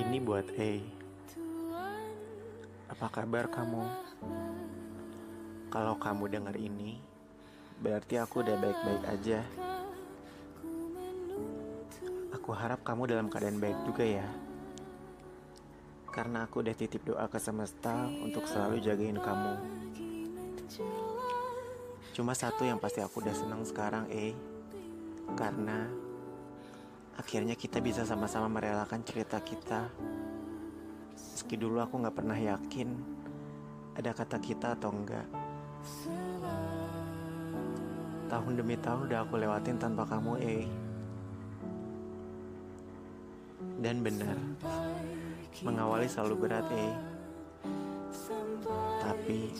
Ini buat A. Apa kabar kamu? Kalau kamu dengar ini, berarti aku udah baik-baik aja. Aku harap kamu dalam keadaan baik juga ya. Karena aku udah titip doa ke semesta untuk selalu jagain kamu. Cuma satu yang pasti aku udah senang sekarang, eh. Karena akhirnya kita bisa sama-sama merelakan cerita kita. Meski dulu aku gak pernah yakin ada kata kita atau enggak. Tahun demi tahun udah aku lewatin tanpa kamu, eh. Dan benar, mengawali selalu berat, eh. Tapi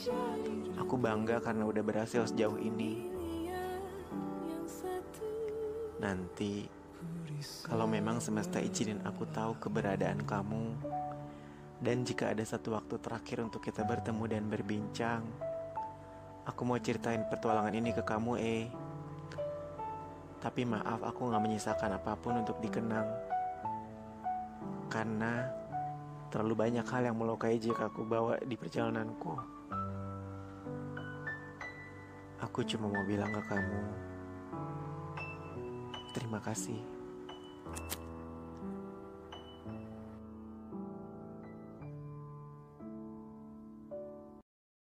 aku bangga karena udah berhasil sejauh ini. Nanti, kalau memang semesta izinin aku tahu keberadaan kamu, dan jika ada satu waktu terakhir untuk kita bertemu dan berbincang, aku mau ceritain petualangan ini ke kamu, eh. Tapi maaf, aku gak menyisakan apa pun untuk dikenang. Karena terlalu banyak hal yang melukai jika aku bawa di perjalananku. Aku cuma mau bilang ke kamu, terima kasih.